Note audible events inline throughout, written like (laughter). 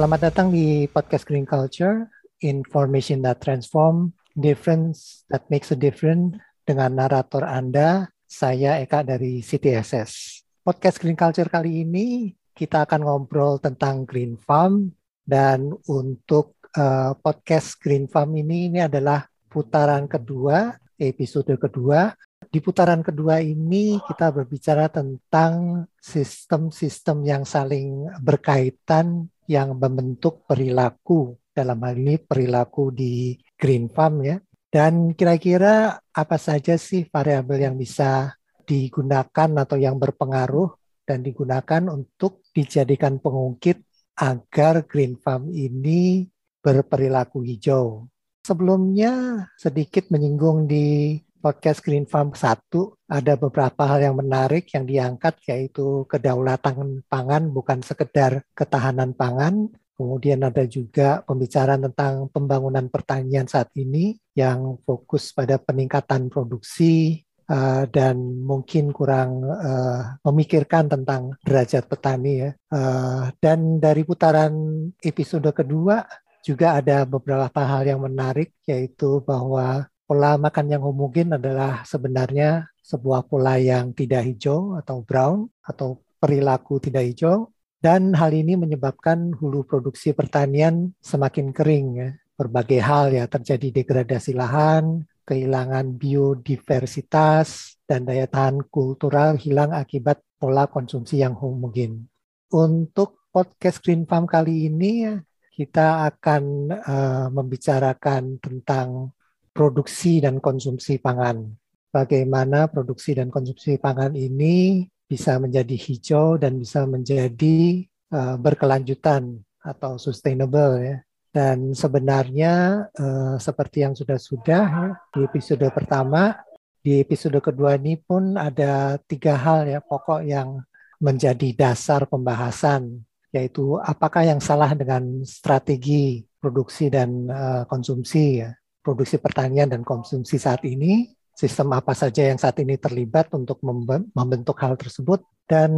Selamat datang di podcast Green Culture, Information that Transform, Difference that Makes a Difference dengan narator Anda, saya Eka dari CTSS. Podcast Green Culture kali ini kita akan ngobrol tentang Green Farm dan untuk uh, podcast Green Farm ini ini adalah putaran kedua, episode kedua. Di putaran kedua ini kita berbicara tentang sistem-sistem yang saling berkaitan yang membentuk perilaku dalam hal ini perilaku di green farm ya. Dan kira-kira apa saja sih variabel yang bisa digunakan atau yang berpengaruh dan digunakan untuk dijadikan pengungkit agar green farm ini berperilaku hijau. Sebelumnya sedikit menyinggung di podcast Green Farm 1 ada beberapa hal yang menarik yang diangkat yaitu kedaulatan pangan bukan sekedar ketahanan pangan. Kemudian ada juga pembicaraan tentang pembangunan pertanian saat ini yang fokus pada peningkatan produksi uh, dan mungkin kurang uh, memikirkan tentang derajat petani ya. Uh, dan dari putaran episode kedua juga ada beberapa hal yang menarik yaitu bahwa pola makan yang homogen adalah sebenarnya sebuah pola yang tidak hijau atau brown atau perilaku tidak hijau dan hal ini menyebabkan hulu produksi pertanian semakin kering ya. Berbagai hal ya terjadi degradasi lahan, kehilangan biodiversitas dan daya tahan kultural hilang akibat pola konsumsi yang homogen. Untuk podcast Green Farm kali ini kita akan uh, membicarakan tentang produksi dan konsumsi pangan. Bagaimana produksi dan konsumsi pangan ini bisa menjadi hijau dan bisa menjadi uh, berkelanjutan atau sustainable ya. Dan sebenarnya uh, seperti yang sudah-sudah ya, di episode pertama, di episode kedua ini pun ada tiga hal ya pokok yang menjadi dasar pembahasan, yaitu apakah yang salah dengan strategi produksi dan uh, konsumsi ya produksi pertanian dan konsumsi saat ini, sistem apa saja yang saat ini terlibat untuk membentuk hal tersebut, dan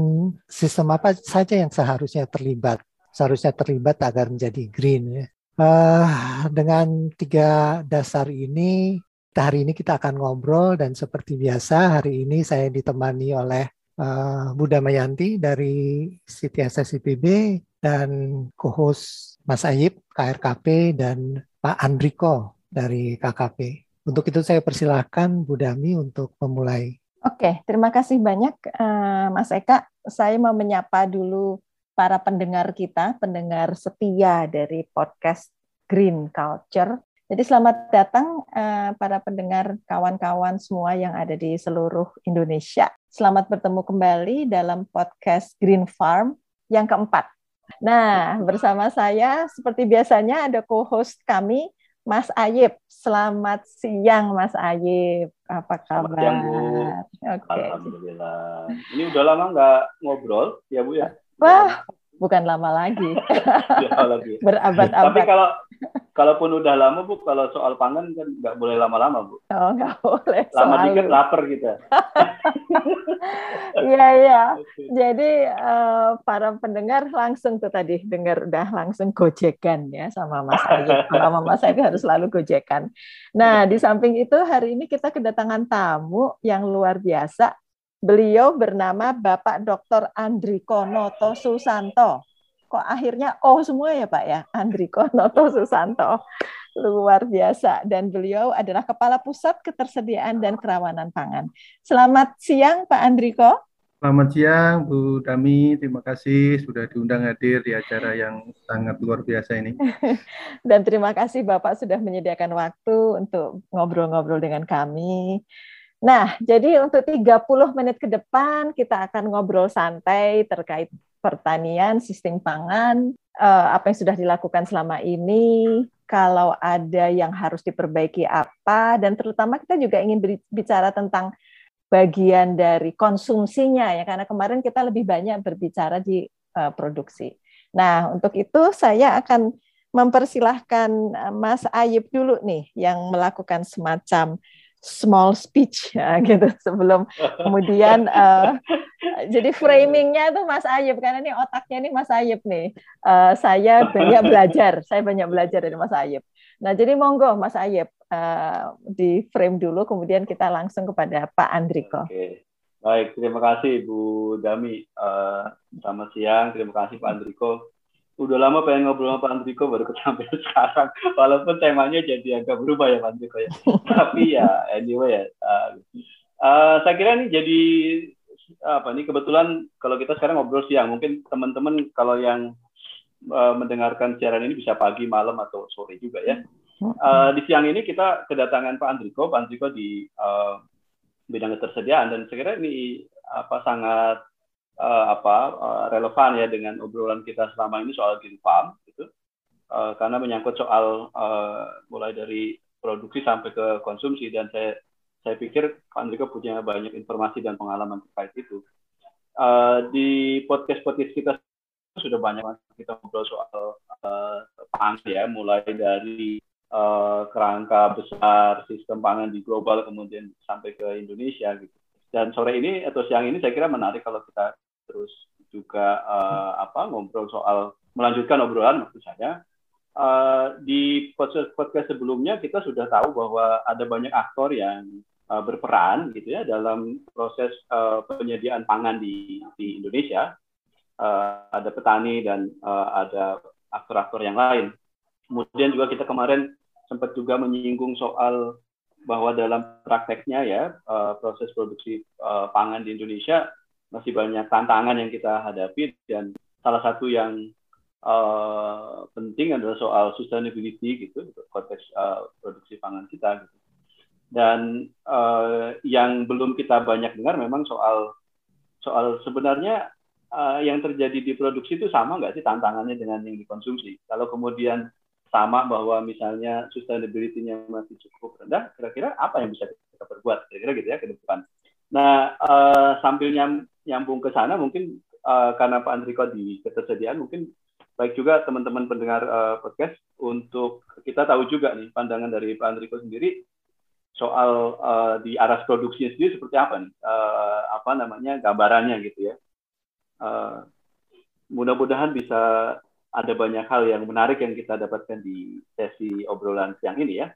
sistem apa saja yang seharusnya terlibat, seharusnya terlibat agar menjadi green. Ya. Uh, dengan tiga dasar ini, hari ini kita akan ngobrol dan seperti biasa hari ini saya ditemani oleh uh, Buddha Mayanti dari CTSS IPB dan co-host Mas Ayib KRKP dan Pak Andriko dari KKP. Untuk itu saya persilahkan Bu Dami untuk memulai. Oke, terima kasih banyak uh, Mas Eka. Saya mau menyapa dulu para pendengar kita, pendengar setia dari podcast Green Culture. Jadi selamat datang uh, para pendengar kawan-kawan semua yang ada di seluruh Indonesia. Selamat bertemu kembali dalam podcast Green Farm yang keempat. Nah, bersama saya seperti biasanya ada co-host kami Mas Ayib. Selamat siang Mas Ayib. Apa kabar? Selamat siang, Bu. Okay. Alhamdulillah. Ini udah lama nggak ngobrol ya Bu ya? Wah, bukan lama lagi. (laughs) ya, lagi. (laughs) Berabad-abad. Tapi kalau kalaupun udah lama Bu, kalau soal pangan kan nggak boleh lama-lama Bu. Oh, nggak boleh. Lama Selalu. dikit lapar kita. (laughs) Iya, iya. Jadi uh, para pendengar langsung tuh tadi dengar udah langsung gojekan ya sama Mas Ayu. (laughs) Sama Mas Ayu harus selalu gojekan. Nah, di samping itu hari ini kita kedatangan tamu yang luar biasa. Beliau bernama Bapak Dr. Andriko Noto Susanto kok akhirnya oh semua ya Pak ya Andriko (laughs) Noto Susanto luar biasa dan beliau adalah kepala pusat ketersediaan dan kerawanan pangan. Selamat siang Pak Andriko. Selamat siang Bu Dami, terima kasih sudah diundang hadir di acara yang sangat luar biasa ini. (laughs) dan terima kasih Bapak sudah menyediakan waktu untuk ngobrol-ngobrol dengan kami. Nah, jadi untuk 30 menit ke depan kita akan ngobrol santai terkait pertanian, sistem pangan, eh, apa yang sudah dilakukan selama ini, kalau ada yang harus diperbaiki apa, dan terutama kita juga ingin bicara tentang bagian dari konsumsinya ya, karena kemarin kita lebih banyak berbicara di eh, produksi. Nah, untuk itu saya akan mempersilahkan eh, Mas Ayub dulu nih yang melakukan semacam small speech (laughs) ya gitu sebelum kemudian uh, (laughs) jadi framingnya itu Mas Ayub karena ini otaknya ini Mas Ayub nih. Uh, saya banyak (laughs) belajar saya banyak belajar dari Mas Ayub. Nah jadi monggo Mas Ayub uh, di frame dulu kemudian kita langsung kepada Pak Andriko. Oke. baik terima kasih Bu Dami. Uh, selamat siang terima kasih Pak Andriko udah lama pengen ngobrol sama Pak Andriko baru ketemu (laughs) sekarang. Walaupun temanya jadi agak berubah ya Pak Andriko ya. (laughs) Tapi ya anyway ya uh, uh, saya kira ini jadi apa ini kebetulan kalau kita sekarang ngobrol siang mungkin teman-teman kalau yang uh, mendengarkan siaran ini bisa pagi malam atau sore juga ya. Uh, di siang ini kita kedatangan Pak Andriko. Pak Andriko di uh, bidang ketersediaan. Dan saya kira ini apa sangat uh, apa uh, relevan ya dengan obrolan kita selama ini soal green farm gitu. Uh, karena menyangkut soal uh, mulai dari produksi sampai ke konsumsi dan saya saya pikir Pak Andrika punya banyak informasi dan pengalaman terkait itu. Uh, di podcast podcast kita sudah banyak kita ngobrol soal uh, pangan ya mulai dari uh, kerangka besar sistem pangan di global kemudian sampai ke Indonesia gitu. Dan sore ini atau siang ini saya kira menarik kalau kita terus juga uh, apa ngobrol soal melanjutkan obrolan maksud saya. Uh, di podcast podcast sebelumnya kita sudah tahu bahwa ada banyak aktor yang uh, berperan gitu ya dalam proses uh, penyediaan pangan di di Indonesia. Uh, ada petani dan uh, ada aktor-aktor yang lain. Kemudian juga kita kemarin sempat juga menyinggung soal bahwa dalam prakteknya ya proses produksi pangan di Indonesia masih banyak tantangan yang kita hadapi dan salah satu yang uh, penting adalah soal sustainability gitu konteks uh, produksi pangan kita gitu. Dan uh, yang belum kita banyak dengar memang soal soal sebenarnya uh, yang terjadi di produksi itu sama nggak sih tantangannya dengan yang dikonsumsi? Kalau kemudian sama bahwa misalnya sustainability-nya masih cukup rendah, kira-kira apa yang bisa kita perbuat kira-kira gitu ya ke depan. Nah, uh, sambil nyam, nyambung ke sana mungkin uh, karena Pak Andriko di ketersediaan mungkin baik juga teman-teman pendengar uh, podcast untuk kita tahu juga nih pandangan dari Pak Andriko sendiri soal uh, di aras produksinya sendiri seperti apa nih uh, apa namanya gambarannya gitu ya. Uh, mudah-mudahan bisa ada banyak hal yang menarik yang kita dapatkan di sesi obrolan siang ini ya.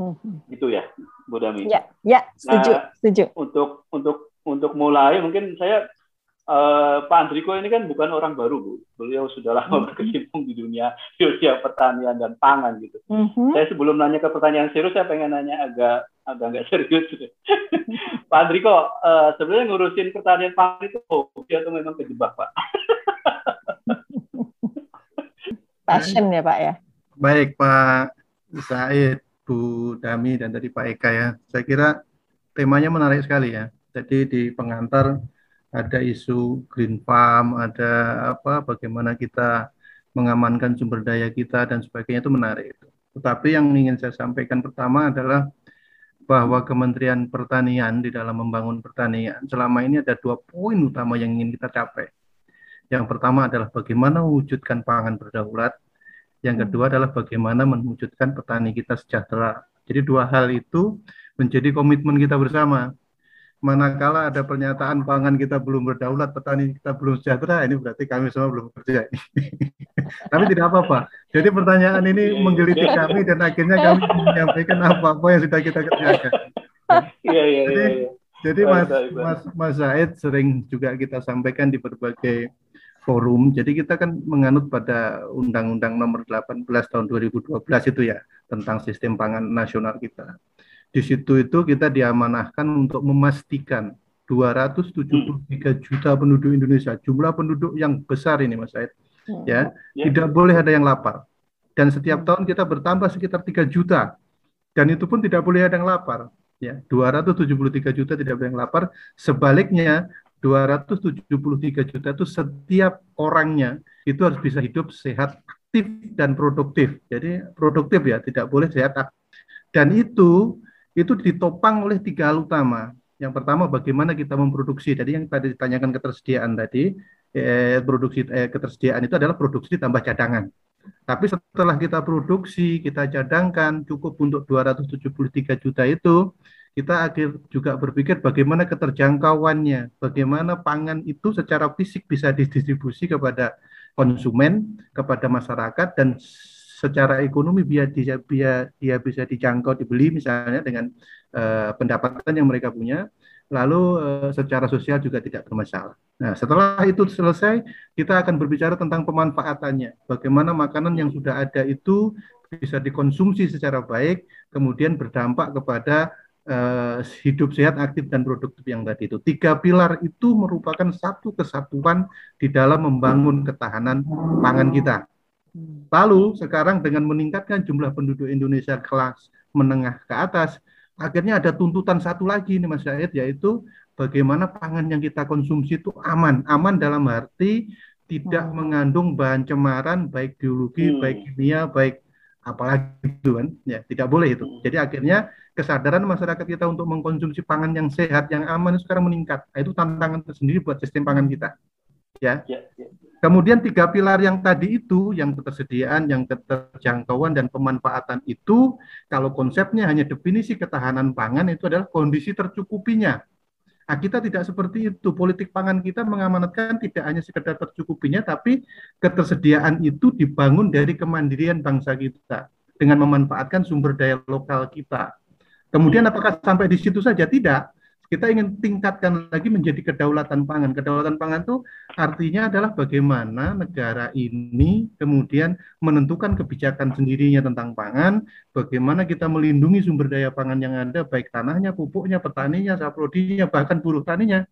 Mm-hmm. Itu ya, Bu Dami. Ya, ya, setuju, nah, setuju. Untuk untuk untuk mulai mungkin saya uh, Pak Andriko ini kan bukan orang baru, Bu. Beliau sudah lama mm-hmm. berkecimpung di dunia dunia pertanian dan pangan gitu. Mm-hmm. Saya sebelum nanya ke pertanyaan serius, saya pengen nanya agak agak nggak serius. (laughs) Pak Andriko, uh, sebenarnya ngurusin pertanian pangan itu hobi atau memang kejebak, Pak? (laughs) passion ya Pak ya. Baik Pak Said, Bu Dami dan tadi Pak Eka ya. Saya kira temanya menarik sekali ya. Jadi di pengantar ada isu green farm, ada apa bagaimana kita mengamankan sumber daya kita dan sebagainya itu menarik. Tetapi yang ingin saya sampaikan pertama adalah bahwa Kementerian Pertanian di dalam membangun pertanian selama ini ada dua poin utama yang ingin kita capai. Yang pertama adalah bagaimana mewujudkan pangan berdaulat. Yang hmm. kedua adalah bagaimana mewujudkan petani kita sejahtera. Jadi dua hal itu menjadi komitmen kita bersama. Manakala ada pernyataan pangan kita belum berdaulat, petani kita belum sejahtera, ini berarti kami semua belum bekerja. (laughs) Tapi tidak apa-apa. Jadi pertanyaan ini menggelitik kami dan akhirnya kami menyampaikan apa-apa yang sudah kita kerjakan. Iya, iya, iya. Jadi Mas, Mas, Mas Zaid sering juga kita sampaikan di berbagai forum. Jadi kita kan menganut pada Undang-Undang Nomor 18 Tahun 2012 itu ya tentang sistem pangan nasional kita. Di situ itu kita diamanahkan untuk memastikan 273 juta penduduk Indonesia, jumlah penduduk yang besar ini Mas Said, hmm. ya, ya, tidak boleh ada yang lapar. Dan setiap tahun kita bertambah sekitar 3 juta. Dan itu pun tidak boleh ada yang lapar. Ya, 273 juta tidak boleh yang lapar. Sebaliknya, 273 juta itu setiap orangnya itu harus bisa hidup sehat, aktif dan produktif. Jadi produktif ya, tidak boleh sehat. Dan itu itu ditopang oleh tiga hal utama. Yang pertama bagaimana kita memproduksi. Jadi yang tadi ditanyakan ketersediaan tadi, eh, produksi eh, ketersediaan itu adalah produksi tambah cadangan. Tapi setelah kita produksi, kita cadangkan cukup untuk 273 juta itu, kita akhir juga berpikir bagaimana keterjangkauannya, bagaimana pangan itu secara fisik bisa didistribusi kepada konsumen, kepada masyarakat dan secara ekonomi biar dia, biar dia bisa dijangkau dibeli misalnya dengan uh, pendapatan yang mereka punya lalu uh, secara sosial juga tidak bermasalah. Nah, setelah itu selesai, kita akan berbicara tentang pemanfaatannya. Bagaimana makanan yang sudah ada itu bisa dikonsumsi secara baik, kemudian berdampak kepada uh, hidup sehat, aktif, dan produktif yang tadi itu. Tiga pilar itu merupakan satu kesatuan di dalam membangun ketahanan pangan kita. Lalu sekarang dengan meningkatkan jumlah penduduk Indonesia kelas menengah ke atas, akhirnya ada tuntutan satu lagi nih Mas Syed, yaitu bagaimana pangan yang kita konsumsi itu aman. Aman dalam arti tidak hmm. mengandung bahan cemaran baik biologi, hmm. baik kimia, baik apalagi itu kan. Ya, tidak boleh itu. Hmm. Jadi akhirnya kesadaran masyarakat kita untuk mengkonsumsi pangan yang sehat, yang aman sekarang meningkat. Nah, itu tantangan tersendiri buat sistem pangan kita. Ya. ya, ya. Kemudian tiga pilar yang tadi itu, yang ketersediaan, yang keterjangkauan, dan pemanfaatan itu, kalau konsepnya hanya definisi ketahanan pangan, itu adalah kondisi tercukupinya. Nah, kita tidak seperti itu. Politik pangan kita mengamanatkan tidak hanya sekedar tercukupinya, tapi ketersediaan itu dibangun dari kemandirian bangsa kita dengan memanfaatkan sumber daya lokal kita. Kemudian apakah sampai di situ saja? Tidak kita ingin tingkatkan lagi menjadi kedaulatan pangan. Kedaulatan pangan itu artinya adalah bagaimana negara ini kemudian menentukan kebijakan sendirinya tentang pangan, bagaimana kita melindungi sumber daya pangan yang ada, baik tanahnya, pupuknya, petaninya, saprodinya, bahkan buruh taninya,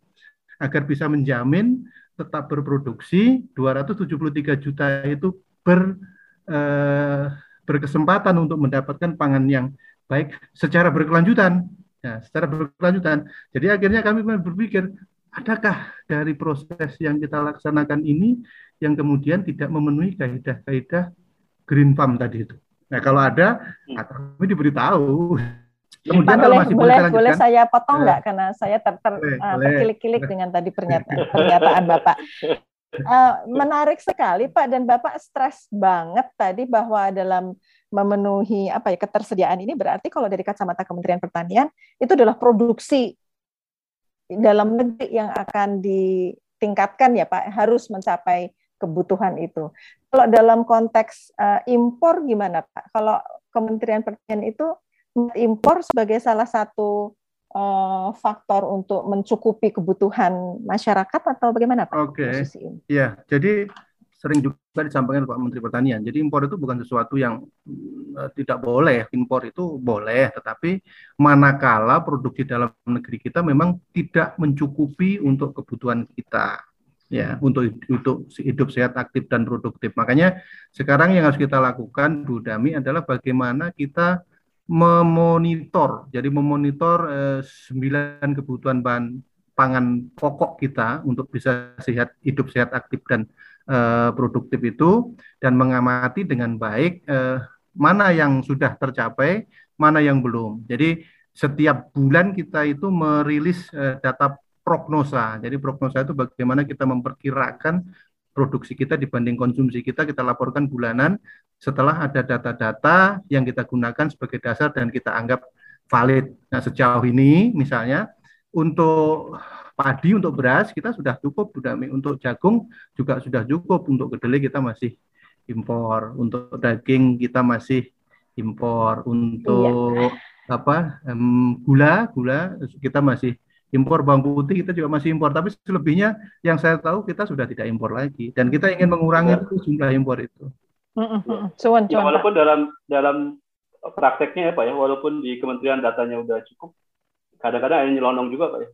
agar bisa menjamin tetap berproduksi 273 juta itu ber, eh, berkesempatan untuk mendapatkan pangan yang baik secara berkelanjutan Ya, secara berkelanjutan. Jadi akhirnya kami berpikir, adakah dari proses yang kita laksanakan ini yang kemudian tidak memenuhi kaidah-kaidah green farm tadi itu. Nah, kalau ada, hmm. kami diberitahu. Kemudian Pak, boleh, masih boleh, boleh saya potong nggak? Karena saya ter, ter, uh, terkilik-kilik dengan tadi pernyataan, pernyataan Bapak. Uh, menarik sekali Pak dan Bapak stres banget tadi bahwa dalam memenuhi apa ya ketersediaan ini berarti kalau dari kacamata Kementerian Pertanian itu adalah produksi dalam negeri yang akan ditingkatkan ya Pak harus mencapai kebutuhan itu. Kalau dalam konteks uh, impor gimana Pak? Kalau Kementerian Pertanian itu impor sebagai salah satu uh, faktor untuk mencukupi kebutuhan masyarakat atau bagaimana Pak? Oke. Okay. Iya, jadi sering juga disampaikan Pak Menteri Pertanian. Jadi impor itu bukan sesuatu yang uh, tidak boleh. Impor itu boleh, tetapi manakala produk di dalam negeri kita memang tidak mencukupi untuk kebutuhan kita ya untuk untuk hidup sehat aktif dan produktif makanya sekarang yang harus kita lakukan Bu Dami adalah bagaimana kita memonitor jadi memonitor eh, sembilan kebutuhan bahan pangan pokok kita untuk bisa sehat hidup sehat aktif dan uh, produktif itu dan mengamati dengan baik uh, mana yang sudah tercapai, mana yang belum. Jadi setiap bulan kita itu merilis uh, data prognosa. Jadi prognosa itu bagaimana kita memperkirakan produksi kita dibanding konsumsi kita kita laporkan bulanan setelah ada data-data yang kita gunakan sebagai dasar dan kita anggap valid. Nah, sejauh ini misalnya untuk padi untuk beras kita sudah cukup sudah untuk jagung juga sudah cukup untuk kedelai kita masih impor untuk daging kita masih impor untuk iya. apa um, gula gula kita masih impor bawang putih kita juga masih impor tapi selebihnya yang saya tahu kita sudah tidak impor lagi dan kita ingin mengurangi ya. itu jumlah impor itu. Cuman, ya, walaupun dalam dalam prakteknya ya Pak ya walaupun di kementerian datanya udah cukup kadang-kadang ada nyelonong juga Pak ya.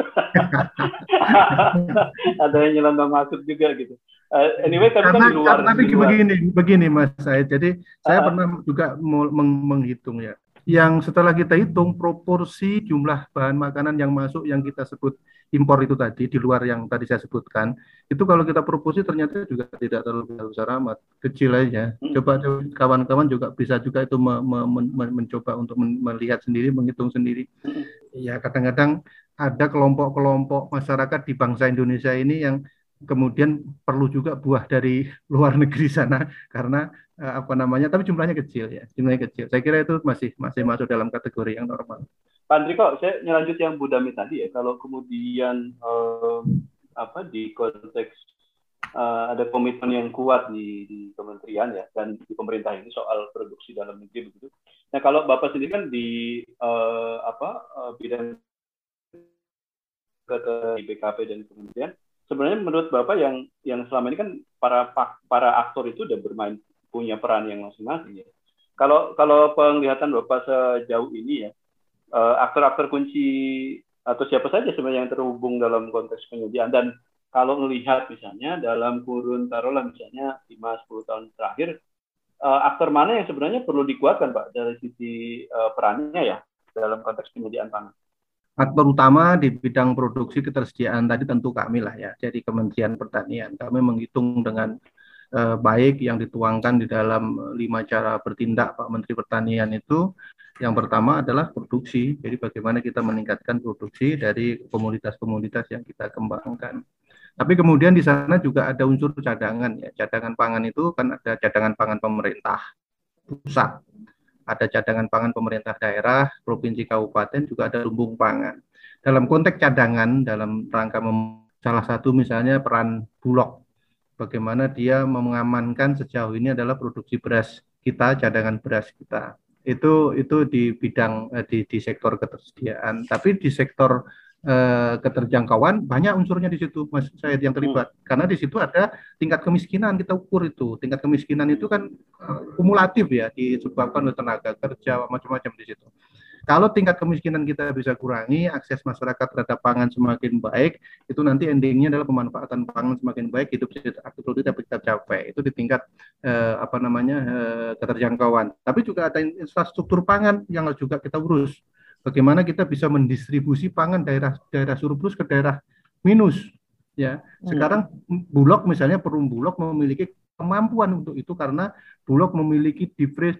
(laughs) ada yang nyelonong masuk juga gitu. Uh, anyway, tapi kan di luar. Tapi di luar. begini, begini Mas saya. Jadi uh, saya pernah juga meng menghitung ya. Yang setelah kita hitung proporsi jumlah bahan makanan yang masuk yang kita sebut impor itu tadi di luar yang tadi saya sebutkan itu kalau kita proporsi ternyata juga tidak terlalu besar amat kecil aja. Hmm. Coba kawan-kawan juga bisa juga itu me, me, me, mencoba untuk melihat sendiri, menghitung sendiri. Hmm. Ya kadang-kadang ada kelompok-kelompok masyarakat di bangsa Indonesia ini yang kemudian perlu juga buah dari (laughs) luar negeri sana karena uh, apa namanya tapi jumlahnya kecil ya jumlahnya kecil saya kira itu masih masih masuk dalam kategori yang normal Pak Andriko, saya nyelanjut yang Budami tadi ya. Kalau kemudian um, apa di konteks uh, ada komitmen yang kuat di, di kementerian ya dan di pemerintah ini soal produksi dalam negeri begitu. Nah kalau bapak sendiri kan di uh, apa uh, bidang ke BKP dan kementerian, sebenarnya menurut bapak yang yang selama ini kan para para aktor itu udah bermain punya peran yang masing-masing ya. Kalau kalau penglihatan bapak sejauh ini ya aktor-aktor kunci atau siapa saja sebenarnya yang terhubung dalam konteks penyediaan dan kalau melihat misalnya dalam kurun taruhlah misalnya 5-10 tahun terakhir uh, aktor mana yang sebenarnya perlu dikuatkan Pak dari sisi uh, perannya ya dalam konteks penyediaan pangan? Aktor utama di bidang produksi ketersediaan tadi tentu kami lah ya, jadi Kementerian Pertanian. Kami menghitung dengan uh, baik yang dituangkan di dalam lima cara bertindak Pak Menteri Pertanian itu. Yang pertama adalah produksi, jadi bagaimana kita meningkatkan produksi dari komoditas-komoditas yang kita kembangkan. Tapi kemudian di sana juga ada unsur cadangan ya. Cadangan pangan itu kan ada cadangan pangan pemerintah pusat, ada cadangan pangan pemerintah daerah, provinsi, kabupaten, juga ada lumbung pangan. Dalam konteks cadangan, dalam rangka salah satu misalnya peran Bulog, bagaimana dia mengamankan sejauh ini adalah produksi beras kita, cadangan beras kita. Itu itu di bidang eh, di, di sektor ketersediaan. Tapi di sektor eh, keterjangkauan banyak unsurnya di situ Mas Said yang terlibat hmm. karena di situ ada tingkat kemiskinan kita ukur itu tingkat kemiskinan itu kan eh, kumulatif ya disebabkan oleh tenaga kerja macam-macam di situ kalau tingkat kemiskinan kita bisa kurangi akses masyarakat terhadap pangan semakin baik itu nanti endingnya adalah pemanfaatan pangan semakin baik itu bisa dapat kita capai. Itu di tingkat eh, apa namanya eh, keterjangkauan. Tapi juga ada infrastruktur pangan yang juga kita urus. Bagaimana kita bisa mendistribusi pangan daerah daerah surplus ke daerah minus ya. Hmm. sekarang bulog misalnya perum bulog memiliki kemampuan untuk itu karena bulog memiliki divre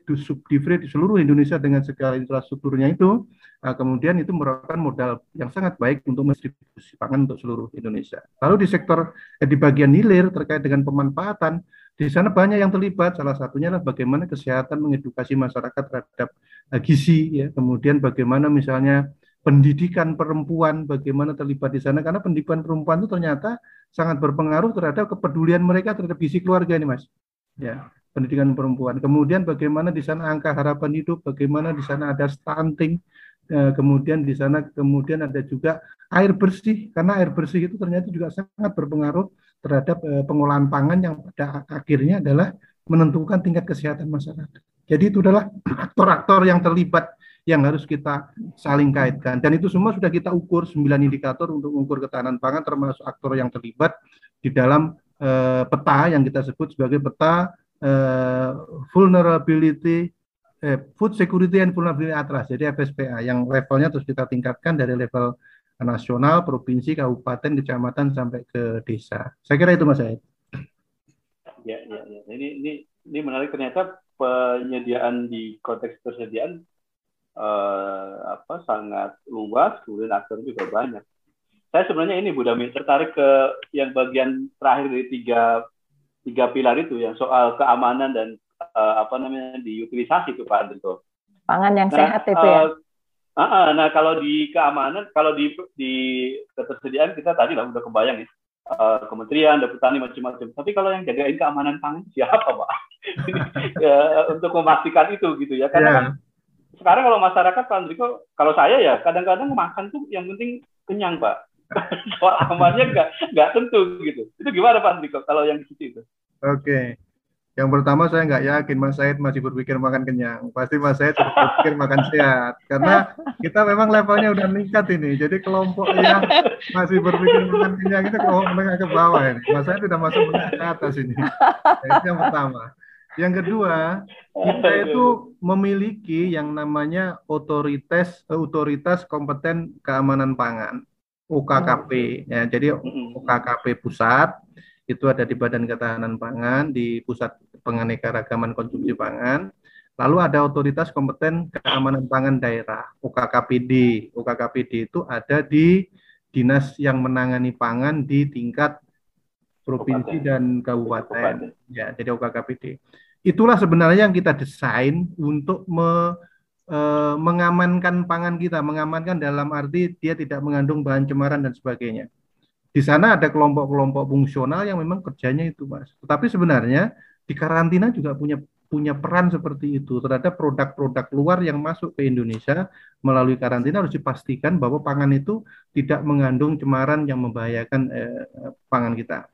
di seluruh Indonesia dengan segala infrastrukturnya itu nah, kemudian itu merupakan modal yang sangat baik untuk mendistribusi pangan untuk seluruh Indonesia lalu di sektor eh, di bagian hilir terkait dengan pemanfaatan di sana banyak yang terlibat, salah satunya adalah bagaimana kesehatan mengedukasi masyarakat terhadap uh, gizi, ya. kemudian bagaimana misalnya pendidikan perempuan, bagaimana terlibat di sana, karena pendidikan perempuan itu ternyata sangat berpengaruh terhadap kepedulian mereka terhadap gizi keluarga ini, Mas. Ya, pendidikan perempuan. Kemudian bagaimana di sana angka harapan hidup, bagaimana di sana ada stunting, eh, kemudian di sana kemudian ada juga air bersih, karena air bersih itu ternyata juga sangat berpengaruh terhadap uh, pengolahan pangan yang pada akhirnya adalah menentukan tingkat kesehatan masyarakat. Jadi itu adalah aktor-aktor yang terlibat yang harus kita saling kaitkan dan itu semua sudah kita ukur 9 indikator untuk mengukur ketahanan pangan termasuk aktor yang terlibat di dalam uh, peta yang kita sebut sebagai peta uh, vulnerability eh, food security and vulnerability atlas jadi FSPA yang levelnya terus kita tingkatkan dari level nasional, provinsi, kabupaten, kecamatan sampai ke desa. Saya kira itu Mas Said. Ya, ya, ya. Ini ini ini menarik ternyata penyediaan di konteks persediaan eh, apa sangat luas, kemudian aktor juga banyak. Saya sebenarnya ini Bu Dami tertarik ke yang bagian terakhir dari tiga tiga pilar itu yang soal keamanan dan eh, apa namanya diutilisasi itu Pak Andriko. Pangan yang nah, sehat itu ya. Uh, Ah, nah kalau di keamanan, kalau di di ketersediaan kita tadi lah udah kebayang ya. Uh, kementerian, ada petani macam-macam. Tapi kalau yang jagain keamanan pangan siapa, Pak? (laughs) ya, untuk memastikan itu gitu ya. Karena yeah. Sekarang kalau masyarakat Pak Andriko, kalau saya ya kadang-kadang makan tuh yang penting kenyang, Pak. (laughs) Soal amannya nggak nggak tentu gitu. Itu gimana Pak Andriko kalau yang di situ itu? Oke. Yang pertama saya nggak yakin Mas Said masih berpikir makan kenyang. Pasti Mas Said berpikir makan sehat. Karena kita memang levelnya udah meningkat ini. Jadi kelompok yang masih berpikir makan kenyang itu kelompok menengah ke bawah ini. Mas Said sudah masuk menengah ke atas ini. Itu yang pertama. Yang kedua, kita itu memiliki yang namanya otoritas otoritas kompeten keamanan pangan. UKKP ya. Jadi UKKP pusat itu ada di Badan Ketahanan Pangan, di Pusat Penganekaragaman Konsumsi Pangan. Lalu ada Otoritas Kompeten Keamanan Pangan Daerah, UKKPD. UKKPD itu ada di dinas yang menangani pangan di tingkat provinsi dan kabupaten. Ya, jadi UKKPD. Itulah sebenarnya yang kita desain untuk me, eh, mengamankan pangan kita, mengamankan dalam arti dia tidak mengandung bahan cemaran dan sebagainya. Di sana ada kelompok-kelompok fungsional yang memang kerjanya itu, Mas. Tetapi sebenarnya di karantina juga punya punya peran seperti itu terhadap produk-produk luar yang masuk ke Indonesia melalui karantina harus dipastikan bahwa pangan itu tidak mengandung cemaran yang membahayakan eh, pangan kita.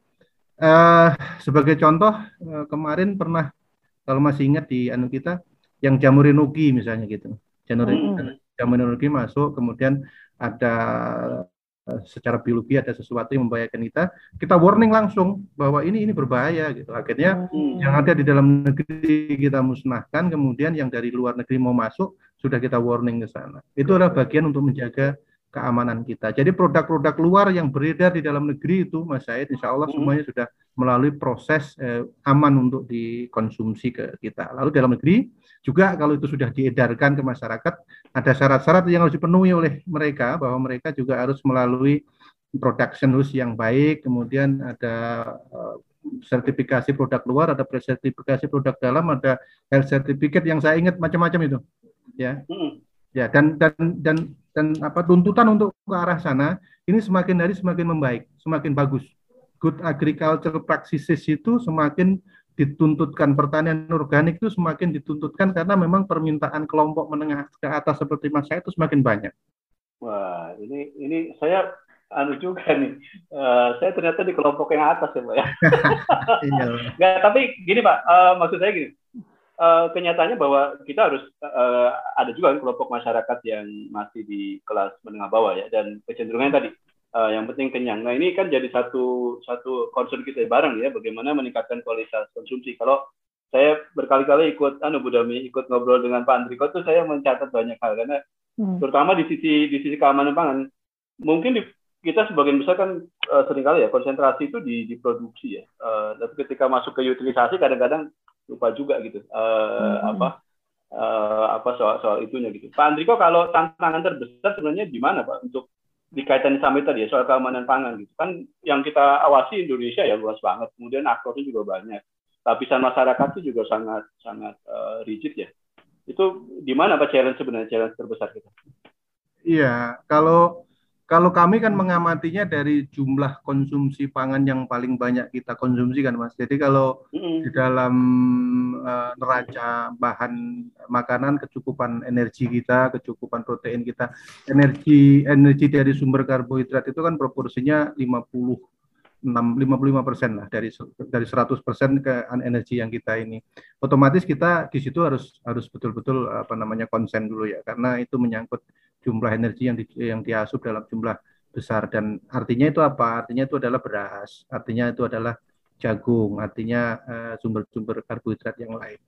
Eh, sebagai contoh eh, kemarin pernah kalau masih ingat di anu kita yang jamur enoki misalnya gitu. Jamur hmm. masuk kemudian ada Eh, secara biologi ada sesuatu yang membahayakan kita, kita warning langsung bahwa ini ini berbahaya gitu. Akhirnya hmm. yang ada di dalam negeri kita musnahkan, kemudian yang dari luar negeri mau masuk sudah kita warning ke sana. Itu adalah bagian untuk menjaga keamanan kita. Jadi produk-produk luar yang beredar di dalam negeri itu, Mas Said, insya Allah hmm. semuanya sudah melalui proses eh, aman untuk dikonsumsi ke kita. Lalu dalam negeri juga kalau itu sudah diedarkan ke masyarakat, ada syarat-syarat yang harus dipenuhi oleh mereka bahwa mereka juga harus melalui production house yang baik, kemudian ada uh, sertifikasi produk luar, ada sertifikasi produk dalam, ada health certificate yang saya ingat macam-macam itu, ya, hmm. ya dan dan dan dan apa tuntutan untuk ke arah sana ini semakin hari semakin membaik, semakin bagus. Good agricultural practices itu semakin dituntutkan pertanian organik itu semakin dituntutkan karena memang permintaan kelompok menengah ke atas seperti mas saya itu semakin banyak. Wah, ini ini saya anu juga (laughs) nih. Uh, saya ternyata di kelompok yang atas ya, Pak ya. (laughs) iya. (laughs) Nggak, tapi gini Pak, uh, maksud saya gini. Uh, kenyataannya bahwa kita harus uh, ada juga kelompok masyarakat yang masih di kelas menengah bawah ya dan kecenderungannya tadi uh, yang penting kenyang. Nah ini kan jadi satu satu concern kita bareng ya, bagaimana meningkatkan kualitas konsumsi. Kalau saya berkali-kali ikut, anu Budami ikut ngobrol dengan Pak Andriko tuh saya mencatat banyak hal karena hmm. terutama di sisi di sisi keamanan pangan. Mungkin di, kita sebagian besar kan uh, sering kali ya konsentrasi itu di, di produksi ya. Uh, tapi ketika masuk ke utilisasi kadang-kadang lupa juga gitu. Uh, hmm. apa uh, apa soal soal itunya gitu. Pak Andriko kalau tantangan terbesar sebenarnya di mana Pak? Untuk dikaitan sama tadi ya soal keamanan pangan gitu. Kan yang kita awasi Indonesia ya luas banget. Kemudian aktornya juga banyak. Lapisan masyarakat itu juga sangat sangat uh, rigid ya. Itu di mana pak challenge sebenarnya challenge terbesar kita? Iya kalau kalau kami kan mengamatinya dari jumlah konsumsi pangan yang paling banyak kita konsumsi kan mas. Jadi kalau mm-hmm. di dalam uh, neraca bahan makanan kecukupan energi kita, kecukupan protein kita, energi energi dari sumber karbohidrat itu kan proporsinya 50 55 persen lah dari dari 100 persen ke energi yang kita ini otomatis kita di situ harus harus betul-betul apa namanya konsen dulu ya karena itu menyangkut jumlah energi yang di, yang diasup dalam jumlah besar dan artinya itu apa? Artinya itu adalah beras, artinya itu adalah jagung, artinya eh, sumber-sumber uh, karbohidrat yang lain.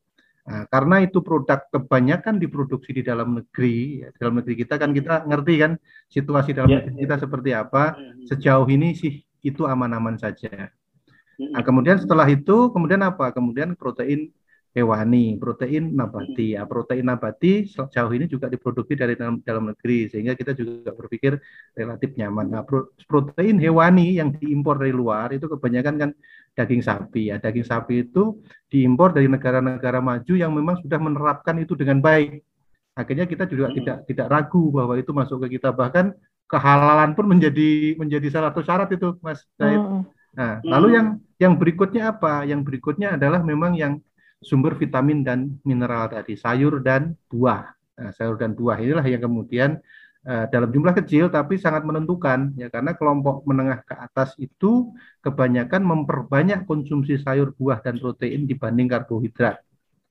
Nah, karena itu produk kebanyakan diproduksi di dalam negeri, ya, dalam negeri kita kan kita ngerti kan situasi dalam yeah. negeri kita seperti apa. Hmm. Sejauh ini sih itu aman-aman saja. Hmm. Nah, kemudian setelah itu, kemudian apa? Kemudian protein hewani, protein nabati. Ya, protein nabati sejauh ini juga diproduksi dari dalam, dalam negeri sehingga kita juga berpikir relatif nyaman. Nah, protein hewani yang diimpor dari luar itu kebanyakan kan daging sapi ya. Daging sapi itu diimpor dari negara-negara maju yang memang sudah menerapkan itu dengan baik. Akhirnya kita juga hmm. tidak tidak ragu bahwa itu masuk ke kita bahkan kehalalan pun menjadi menjadi salah satu syarat itu Mas Said. Hmm. Nah, lalu yang yang berikutnya apa? Yang berikutnya adalah memang yang sumber vitamin dan mineral tadi, sayur dan buah. Nah, sayur dan buah inilah yang kemudian uh, dalam jumlah kecil tapi sangat menentukan ya karena kelompok menengah ke atas itu kebanyakan memperbanyak konsumsi sayur, buah dan protein dibanding karbohidrat.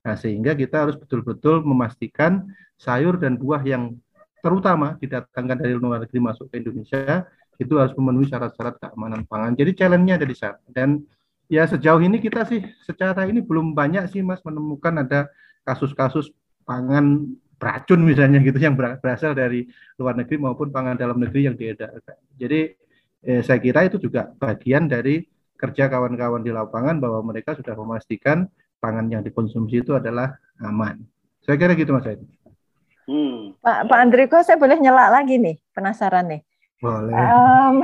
Nah, sehingga kita harus betul-betul memastikan sayur dan buah yang terutama didatangkan dari luar negeri masuk ke Indonesia itu harus memenuhi syarat-syarat keamanan pangan. Jadi challenge-nya ada di sana dan ya sejauh ini kita sih secara ini belum banyak sih Mas menemukan ada kasus-kasus pangan beracun misalnya gitu yang berasal dari luar negeri maupun pangan dalam negeri yang diedarkan. Jadi eh, saya kira itu juga bagian dari kerja kawan-kawan di lapangan bahwa mereka sudah memastikan pangan yang dikonsumsi itu adalah aman. Saya kira gitu Mas Said. Hmm. Pak Pak Andriko, saya boleh nyela lagi nih, penasaran nih. Boleh. Um,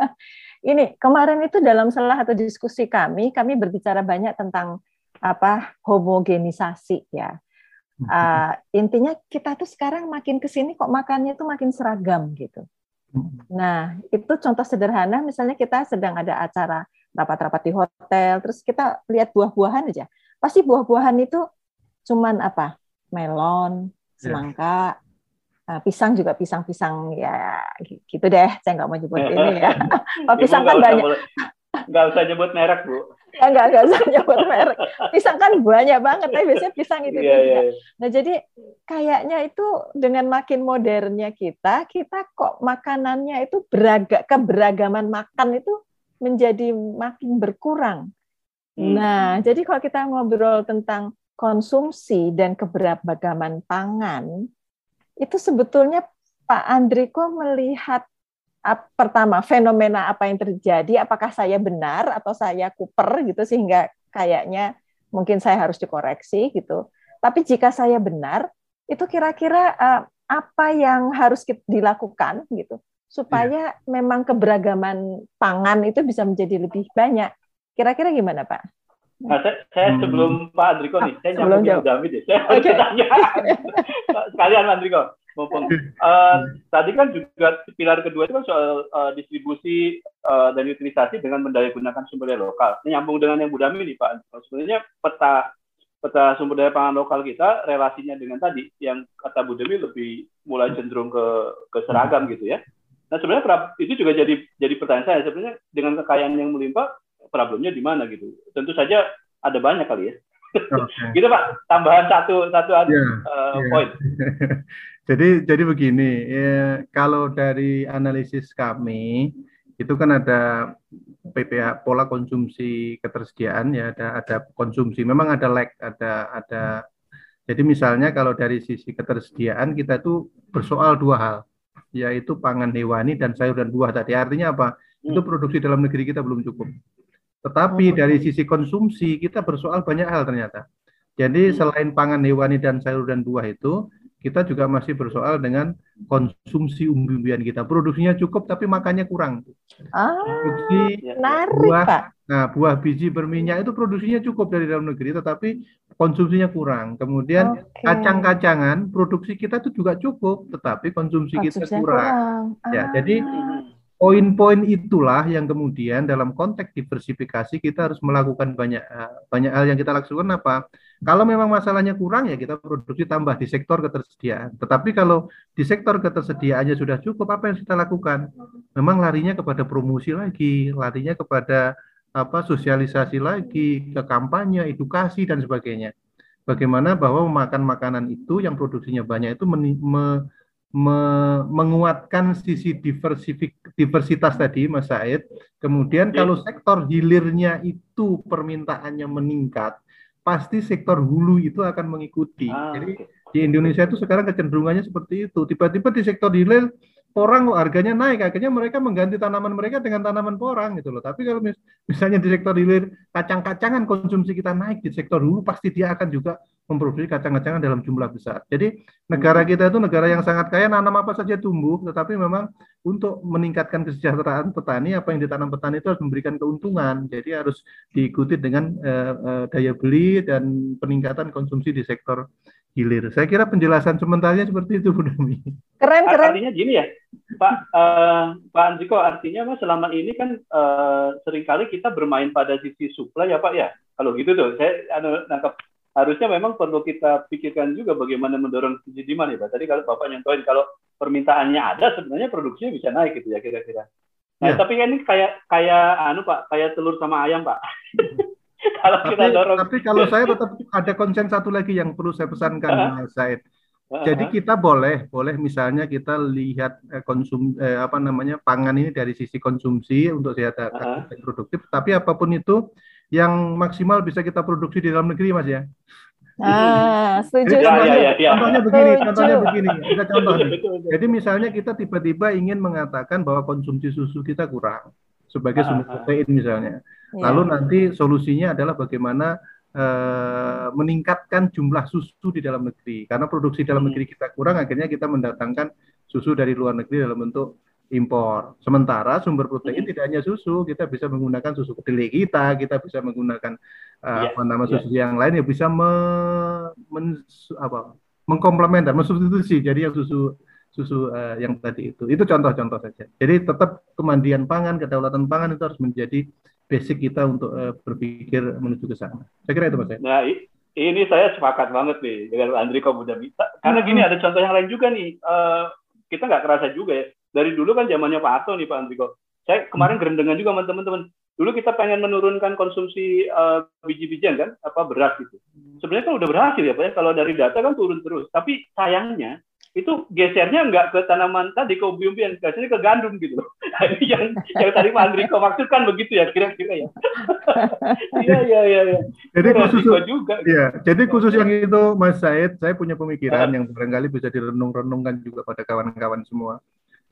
(laughs) ini kemarin itu dalam salah satu diskusi kami, kami berbicara banyak tentang apa homogenisasi ya. Uh, intinya kita tuh sekarang makin ke sini kok makannya tuh makin seragam gitu. Nah, itu contoh sederhana misalnya kita sedang ada acara rapat-rapat di hotel, terus kita lihat buah-buahan aja. Pasti buah-buahan itu cuman apa? Melon, ya. semangka, yeah. pisang juga pisang-pisang ya gitu deh. Saya nggak mau nyebut ini ya. (laughs) (laughs) Oh, pisang kan banyak. Nggak usah nyebut merek, Bu ya (laughs) nggak nggak usah nyebut merek pisang kan banyak banget tapi biasanya pisang itu yeah, yeah. Nah jadi kayaknya itu dengan makin modernnya kita kita kok makanannya itu beragam keberagaman makan itu menjadi makin berkurang hmm. nah jadi kalau kita ngobrol tentang konsumsi dan keberagaman pangan itu sebetulnya Pak Andriko melihat pertama fenomena apa yang terjadi apakah saya benar atau saya kuper gitu sehingga kayaknya mungkin saya harus dikoreksi gitu tapi jika saya benar itu kira-kira uh, apa yang harus dilakukan gitu supaya ya. memang keberagaman pangan itu bisa menjadi lebih banyak kira-kira gimana Pak? Nah, saya, saya hmm. sebelum Pak Andriko nih, saya nyambung ke David ya. Saya okay. (laughs) tanya sekalian Pak Andriko mumpung uh, tadi kan juga pilar kedua itu kan soal uh, distribusi uh, dan utilisasi dengan mendaya gunakan sumber daya lokal. Ini nyambung dengan yang Budami nih Pak. Sebenarnya peta peta sumber daya pangan lokal kita relasinya dengan tadi yang kata Budami lebih mulai cenderung ke ke seragam gitu ya. Nah sebenarnya itu juga jadi jadi pertanyaan saya sebenarnya dengan kekayaan yang melimpah problemnya di mana gitu. Tentu saja ada banyak kali ya. Okay. (laughs) gitu Pak, tambahan satu satu yeah, uh, yeah. poin. (laughs) Jadi jadi begini, ya, kalau dari analisis kami itu kan ada PPA pola konsumsi ketersediaan ya ada ada konsumsi memang ada lag ada ada jadi misalnya kalau dari sisi ketersediaan kita itu bersoal dua hal yaitu pangan hewani dan sayur dan buah tadi artinya apa itu hmm. produksi dalam negeri kita belum cukup tetapi oh. dari sisi konsumsi kita bersoal banyak hal ternyata jadi hmm. selain pangan hewani dan sayur dan buah itu kita juga masih bersoal dengan konsumsi umbi-umbian kita. Produksinya cukup tapi makannya kurang. Ah, Produksi menarik, buah, Pak. Nah, buah biji berminyak itu produksinya cukup dari dalam negeri tetapi konsumsinya kurang. Kemudian okay. kacang-kacangan produksi kita itu juga cukup tetapi konsumsi kita kurang. kurang. Ya, ah. jadi poin-poin itulah yang kemudian dalam konteks diversifikasi kita harus melakukan banyak eh, banyak hal yang kita lakukan apa? Kalau memang masalahnya kurang ya kita produksi tambah di sektor ketersediaan. Tetapi kalau di sektor ketersediaannya sudah cukup, apa yang kita lakukan? Memang larinya kepada promosi lagi, larinya kepada apa sosialisasi lagi, ke kampanye, edukasi dan sebagainya. Bagaimana bahwa memakan makanan itu yang produksinya banyak itu men, me, me, menguatkan sisi diversitas tadi Mas Said. Kemudian kalau sektor hilirnya itu permintaannya meningkat, pasti sektor hulu itu akan mengikuti. Ah, Jadi okay. di Indonesia itu sekarang kecenderungannya seperti itu. Tiba-tiba di sektor hilir porang harganya naik, akhirnya mereka mengganti tanaman mereka dengan tanaman porang gitu loh. Tapi kalau mis misalnya di sektor hilir kacang-kacangan konsumsi kita naik di sektor hulu pasti dia akan juga memproduksi kacang-kacangan dalam jumlah besar. Jadi negara hmm. kita itu negara yang sangat kaya, nanam apa saja tumbuh, tetapi memang untuk meningkatkan kesejahteraan petani, apa yang ditanam petani itu harus memberikan keuntungan. Jadi harus diikuti dengan uh, uh, daya beli dan peningkatan konsumsi di sektor hilir. Saya kira penjelasan sementaranya seperti itu, Bu Dami. Keren, keren. Artinya gini ya, Pak uh, Pak Anjiko, artinya mas selama ini kan uh, sering kali kita bermain pada sisi supply ya Pak ya. Kalau gitu tuh, saya anu, nangkap harusnya memang perlu kita pikirkan juga bagaimana mendorong sisi demand ya Pak. Tadi kalau Bapak nyontohin kalau permintaannya ada sebenarnya produksinya bisa naik gitu ya kira-kira. Nah, ya. tapi kan ini kayak kayak anu Pak, kayak telur sama ayam Pak. (laughs) (laughs) kalau tapi, kita dorong. Tapi kalau saya tetap ada konsen satu lagi yang perlu saya pesankan uh Mas Said. Jadi kita boleh, boleh misalnya kita lihat eh, konsum eh, apa namanya pangan ini dari sisi konsumsi untuk sehat uh -huh. produktif. Tapi apa pun itu yang maksimal bisa kita produksi di dalam negeri, Mas ya. Ah, setuju. Jadi, contohnya, ya, ya, ya. contohnya begini, setuju. contohnya begini. Kita contoh. Jadi misalnya kita tiba-tiba ingin mengatakan bahwa konsumsi susu kita kurang sebagai sumber protein misalnya. Lalu nanti solusinya adalah bagaimana uh, meningkatkan jumlah susu di dalam negeri. Karena produksi dalam hmm. negeri kita kurang, akhirnya kita mendatangkan susu dari luar negeri dalam bentuk impor. Sementara sumber protein tidak hanya susu, kita bisa menggunakan susu kedelai kita, kita bisa menggunakan uh, yeah. apa nama susu yeah. yang lain ya bisa me, men, apa mengkomplement dan mensubstitusi jadi yang susu susu uh, yang tadi itu. Itu contoh-contoh saja. Jadi tetap kemandian pangan, kedaulatan pangan itu harus menjadi basic kita untuk uh, berpikir menuju ke sana. Saya kira itu Mas. Nah, ini saya sepakat banget nih dengan Andri Komuda Bisa. Karena gini ada contoh yang lain juga nih. Uh, kita nggak kerasa juga ya dari dulu kan zamannya Pak Harto nih Pak Andriko. Saya kemarin gerendengan juga sama teman-teman. Dulu kita pengen menurunkan konsumsi uh, biji-bijian kan, apa beras gitu. Sebenarnya kan udah berhasil ya Pak ya. Kalau dari data kan turun terus. Tapi sayangnya itu gesernya nggak ke tanaman tadi ke umbi-umbian, gesernya ke gandum gitu (laughs) loh. yang yang tadi Pak Andriko maksudkan begitu ya kira-kira ya. (laughs) Iya iya iya. Ya. Jadi khusus juga. Iya. Jadi khusus yang itu Mas Said, saya punya pemikiran yang barangkali bisa direnung-renungkan juga pada kawan-kawan semua.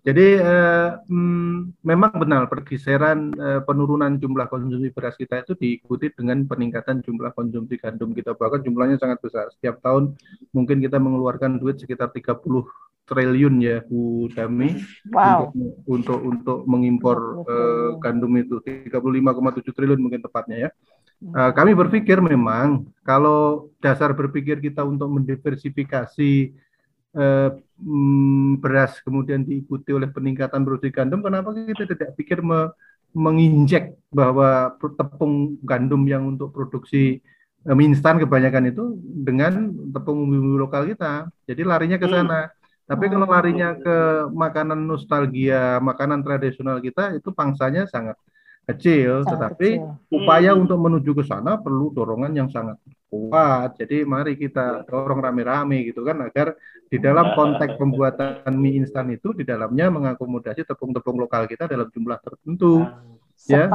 Jadi eh, hmm, memang benar pergeseran eh, penurunan jumlah konsumsi beras kita itu diikuti dengan peningkatan jumlah konsumsi gandum kita bahkan jumlahnya sangat besar. Setiap tahun mungkin kita mengeluarkan duit sekitar 30 triliun ya Bu Dami wow. untuk untuk untuk mengimpor eh, gandum itu 35,7 triliun mungkin tepatnya ya. Uh, kami berpikir memang kalau dasar berpikir kita untuk mendiversifikasi eh, mm, beras kemudian diikuti oleh peningkatan produksi gandum, kenapa kita tidak pikir me, menginjek bahwa tepung gandum yang untuk produksi eh, mie instan kebanyakan itu dengan tepung bumbu lokal kita. Jadi larinya ke sana. Hmm. Tapi kalau larinya ke makanan nostalgia, makanan tradisional kita itu pangsanya sangat kecil, sangat tetapi kecil. upaya hmm. untuk menuju ke sana perlu dorongan yang sangat kuat. Jadi mari kita dorong rame-rame gitu kan agar di dalam konteks pembuatan mie instan itu di dalamnya mengakomodasi tepung-tepung lokal kita dalam jumlah tertentu. ya,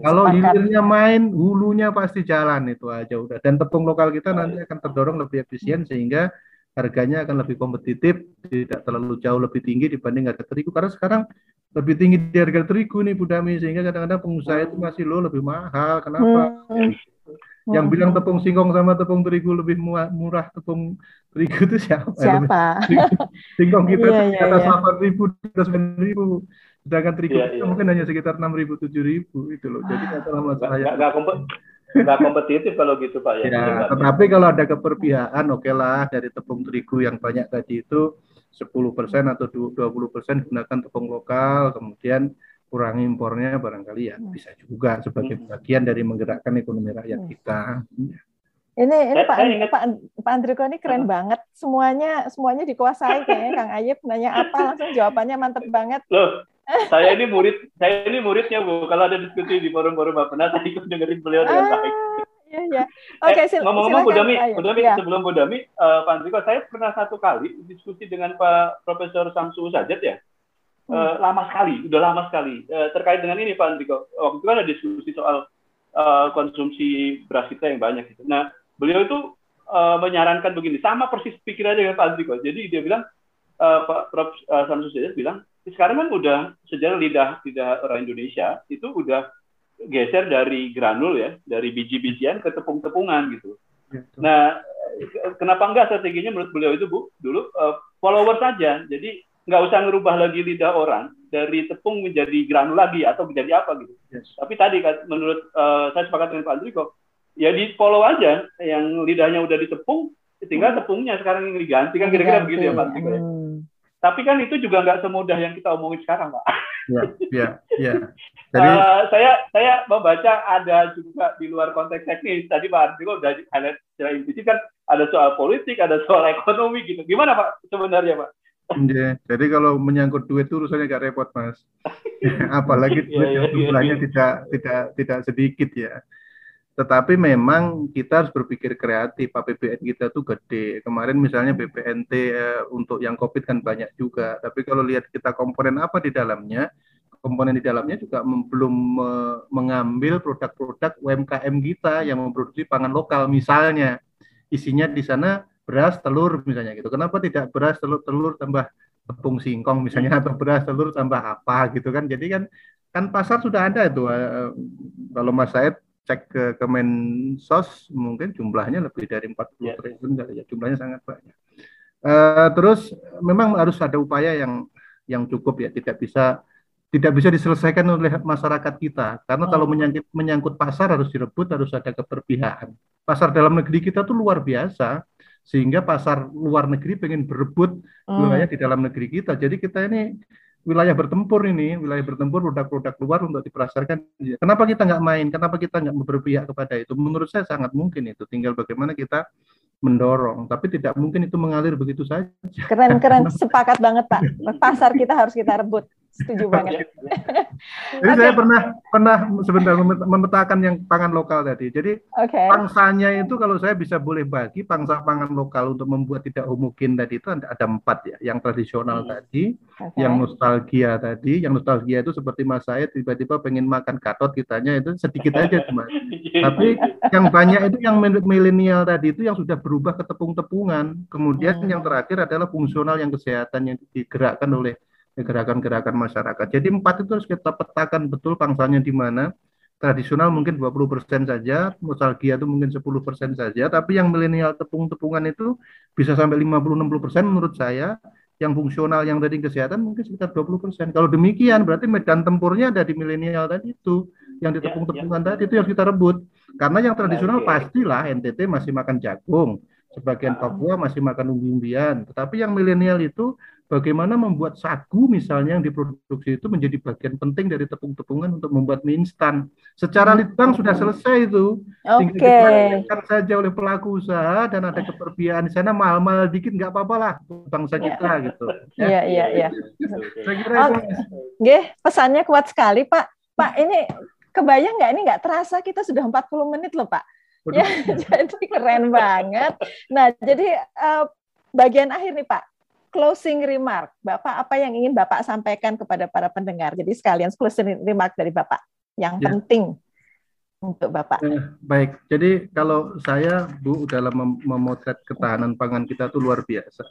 kalau hilirnya main, hulunya pasti jalan itu aja udah. Dan tepung lokal kita nanti akan terdorong lebih efisien sehingga harganya akan lebih kompetitif, tidak terlalu jauh lebih tinggi dibanding harga terigu. Karena sekarang lebih tinggi di harga terigu nih Bu Dami sehingga kadang-kadang pengusaha itu masih lo lebih mahal. Kenapa? Hmm. Yang hmm. bilang tepung singkong sama tepung terigu lebih murah, murah tepung terigu itu siapa? Siapa? (laughs) singkong kita iya, iya, atas iya. delapan ribu, atas sembilan ribu. Sedangkan terigu kita iya. mungkin hanya sekitar enam ribu, tujuh ribu itu loh. Jadi masalah masalah yang nggak nggak kompetitif kalau gitu Pak ya. ya tetapi kalau ada keperpihakan oke okay lah dari tepung terigu yang banyak tadi itu 10% atau 20% gunakan tepung lokal, kemudian kurangi impornya barangkali ya hmm. bisa juga sebagai hmm. bagian dari menggerakkan ekonomi rakyat hmm. kita. Ini ini Pak Pak Pak Andriko ini keren banget. Semuanya semuanya dikuasai kayaknya Kang Ayib nanya apa langsung jawabannya mantep banget. Loh, saya ini murid saya ini muridnya Bu. Kalau ada diskusi di forum-forum Bapak saya ikut dengerin beliau dengan ah, baik. Iya, iya. Oke, okay, eh, ngomong-ngomong Bu Dami, Bu Dami ya. sebelum Bu Dami, uh, Pak Andriko, saya pernah satu kali diskusi dengan Pak Profesor Samsu Sajat ya. Hmm. Uh, lama sekali, udah lama sekali. Uh, terkait dengan ini Pak Andriko. Waktu itu kan ada diskusi soal uh, konsumsi beras kita yang banyak gitu. Nah, beliau itu uh, menyarankan begini, sama persis pikirannya dengan Pak Andriko. Jadi dia bilang uh, Pak Prof uh, Samsu Sajat bilang, sekarang kan udah sejarah lidah lidah orang Indonesia itu udah geser dari granul ya, dari biji-bijian ke tepung-tepungan gitu. Nah, kenapa enggak strateginya menurut beliau itu Bu dulu uh, follower saja. Jadi nggak usah ngerubah lagi lidah orang dari tepung menjadi granul lagi atau menjadi apa gitu. Yes. Tapi tadi menurut uh, saya sepakat dengan Pak Andriko, ya di follow aja yang lidahnya udah ditepung, tinggal tepungnya sekarang yang diganti kan kira-kira begitu ya Pak Andriko. Ya? Hmm. Tapi kan itu juga nggak semudah yang kita omongin sekarang, Pak. Iya, iya, iya. (laughs) Jadi uh, saya saya membaca ada juga di luar konteks teknis. Tadi Pak Ardilo udah highlight secara implisit kan ada soal politik, ada soal ekonomi gitu. Gimana Pak sebenarnya Pak? Yeah. Jadi kalau menyangkut duit itu urusannya gak repot mas. (laughs) (laughs) Apalagi duit yeah, yeah, yang jumlahnya yeah, tidak tidak tidak sedikit ya. Tetapi memang kita harus berpikir kreatif. APBN kita tuh gede. Kemarin misalnya BPNT eh, untuk yang COVID kan banyak juga. Tapi kalau lihat kita komponen apa di dalamnya, komponen di dalamnya juga belum mengambil produk-produk UMKM kita yang memproduksi pangan lokal misalnya. Isinya di sana beras telur misalnya gitu. Kenapa tidak beras telur telur tambah tepung singkong misalnya atau beras telur tambah apa gitu kan? Jadi kan kan pasar sudah ada itu eh, kalau Mas Said cek ke Kemensos mungkin jumlahnya lebih dari 40 ya. triliun ya jumlahnya sangat banyak. Uh, terus memang harus ada upaya yang yang cukup ya, tidak bisa tidak bisa diselesaikan oleh masyarakat kita karena kalau oh. menyangkut menyangkut pasar harus direbut harus ada keberpihakan pasar dalam negeri kita tuh luar biasa sehingga pasar luar negeri pengen berebut hmm. wilayah di dalam negeri kita jadi kita ini wilayah bertempur ini wilayah bertempur produk-produk luar untuk dipasarkan kenapa kita nggak main kenapa kita nggak berpihak kepada itu menurut saya sangat mungkin itu tinggal bagaimana kita mendorong, tapi tidak mungkin itu mengalir begitu saja. Keren, keren, (laughs) sepakat banget Pak. Pasar kita harus kita rebut. Setuju (laughs) banget. Jadi okay. saya pernah pernah sebentar memetakan yang pangan lokal tadi. Jadi okay. pangsanya itu kalau saya bisa boleh bagi pangsa pangan lokal untuk membuat tidak homogen tadi itu ada, ada empat ya. Yang tradisional hmm. tadi, okay. yang nostalgia tadi, yang nostalgia itu seperti mas saya tiba-tiba pengen makan katot kitanya itu sedikit aja cuma. (laughs) Tapi yang banyak itu yang milenial tadi itu yang sudah berubah ke tepung-tepungan. Kemudian hmm. yang terakhir adalah fungsional yang kesehatan yang digerakkan oleh gerakan-gerakan masyarakat. Jadi empat itu harus kita petakan betul pangsanya di mana. Tradisional mungkin 20% saja, nostalgia itu mungkin 10% saja, tapi yang milenial tepung-tepungan itu bisa sampai 50-60% menurut saya. Yang fungsional yang tadi kesehatan mungkin sekitar 20%. Kalau demikian berarti medan tempurnya ada di milenial tadi itu, yang di ya, tepung-tepungan ya, ya. tadi itu yang kita rebut. Karena yang tradisional pastilah NTT masih makan jagung, sebagian. Papua masih makan umbi-umbian. Tetapi yang milenial itu bagaimana membuat sagu misalnya yang diproduksi itu menjadi bagian penting dari tepung-tepungan untuk membuat mie instan. Secara litbang sudah selesai itu. Oke. Okay. saja oleh pelaku usaha dan ada keperbiaan di sana mahal-mahal dikit nggak apa-apa lah bangsa yeah. kita gitu. Iya iya iya. Saya kira okay. itu. pesannya kuat sekali Pak. Pak ini kebayang nggak ini nggak terasa kita sudah 40 menit loh Pak. Ya, (laughs) jadi keren banget. Nah, jadi uh, bagian akhir nih Pak closing remark. Bapak apa yang ingin Bapak sampaikan kepada para pendengar? Jadi sekalian closing remark dari Bapak yang ya. penting untuk Bapak. Eh, baik. Jadi kalau saya Bu dalam mem memotret ketahanan pangan kita itu luar biasa.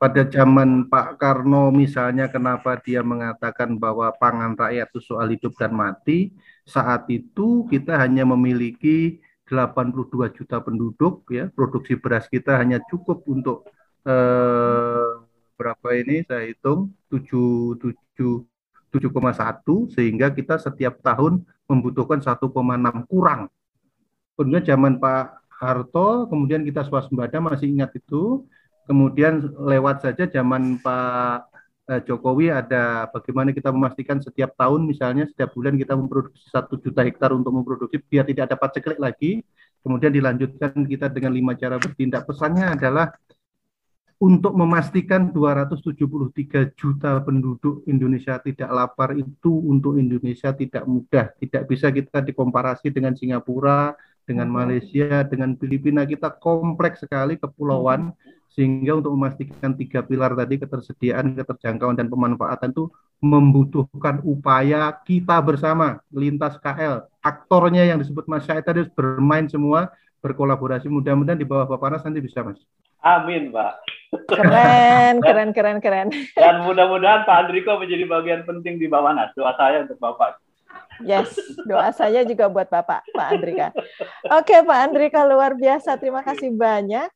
Pada zaman Pak Karno misalnya kenapa dia mengatakan bahwa pangan rakyat itu soal hidup dan mati, saat itu kita hanya memiliki 82 juta penduduk ya, produksi beras kita hanya cukup untuk eh, berapa ini saya hitung 7 7,1 sehingga kita setiap tahun membutuhkan 1,6 kurang. Kemudian zaman Pak Harto, kemudian kita swasembada masih ingat itu. Kemudian lewat saja zaman Pak eh, Jokowi ada bagaimana kita memastikan setiap tahun misalnya setiap bulan kita memproduksi satu juta hektar untuk memproduksi biar tidak dapat ceklek lagi. Kemudian dilanjutkan kita dengan lima cara bertindak. Pesannya adalah untuk memastikan 273 juta penduduk Indonesia tidak lapar itu untuk Indonesia tidak mudah. Tidak bisa kita dikomparasi dengan Singapura, dengan Malaysia, dengan Filipina. Kita kompleks sekali kepulauan sehingga untuk memastikan tiga pilar tadi ketersediaan, keterjangkauan dan pemanfaatan itu membutuhkan upaya kita bersama lintas KL. Aktornya yang disebut Mas Syed tadi bermain semua berkolaborasi. Mudah-mudahan di bawah Bapak Nas nanti bisa Mas. Amin, Pak. Keren, keren, keren, keren. Dan mudah-mudahan Pak Andriko menjadi bagian penting di Bawanas. Doa saya untuk Bapak. Yes, doa saya juga buat Bapak, Pak Andrika. Oke, Pak Andrika, luar biasa. Terima kasih banyak.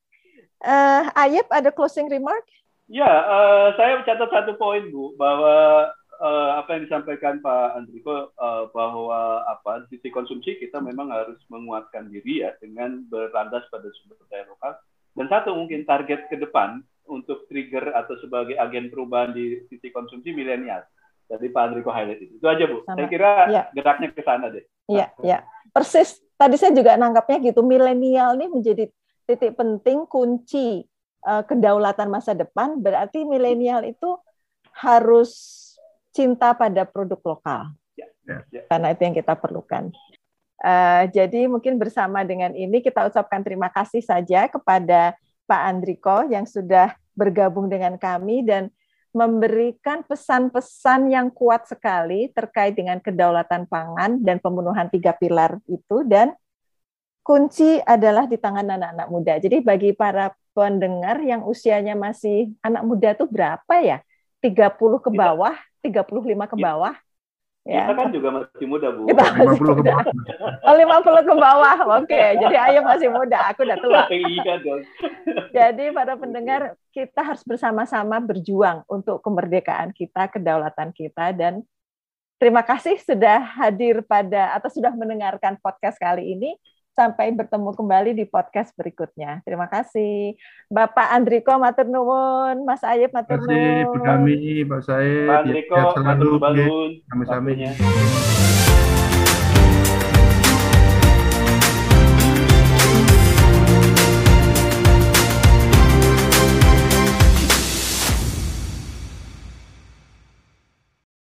Uh, Ayep, ada closing remark? Ya, uh, saya mencatat satu poin, Bu, bahwa uh, apa yang disampaikan Pak Andriko uh, bahwa apa sisi konsumsi kita memang harus menguatkan diri ya dengan berlandas pada sumber daya lokal dan satu mungkin target ke depan untuk trigger atau sebagai agen perubahan di sisi konsumsi milenial. Jadi Pak Andriko highlight itu. Itu aja Bu. Sama. Saya kira ya. geraknya ke sana deh. Iya, iya. Persis. Tadi saya juga nangkapnya gitu. Milenial ini menjadi titik penting kunci uh, kedaulatan masa depan. Berarti milenial itu harus cinta pada produk lokal. Ya, ya, ya. Karena itu yang kita perlukan. Uh, jadi mungkin bersama dengan ini kita ucapkan terima kasih saja kepada Pak Andriko yang sudah bergabung dengan kami dan memberikan pesan-pesan yang kuat sekali terkait dengan kedaulatan pangan dan pembunuhan tiga pilar itu dan kunci adalah di tangan anak-anak muda. Jadi bagi para pendengar yang usianya masih anak muda itu berapa ya? 30 ke bawah, 35 ke bawah Ya. Kita kan juga masih muda, Bu. Kita (laughs) masih 50 muda. ke bawah. (laughs) Oh, 50 ke bawah. Oke, jadi ayo masih muda. Aku udah tua. (laughs) Iya dong. Jadi para pendengar, kita harus bersama-sama berjuang untuk kemerdekaan kita, kedaulatan kita dan terima kasih sudah hadir pada atau sudah mendengarkan podcast kali ini. Sampai bertemu kembali di podcast berikutnya. Terima kasih. Bapak Andriko Matur Nuwun, Mas Ayib Matur Nuwun. Terima kasih, Pak Said. Pak Andriko, Matur Nuwun. Kami-kami.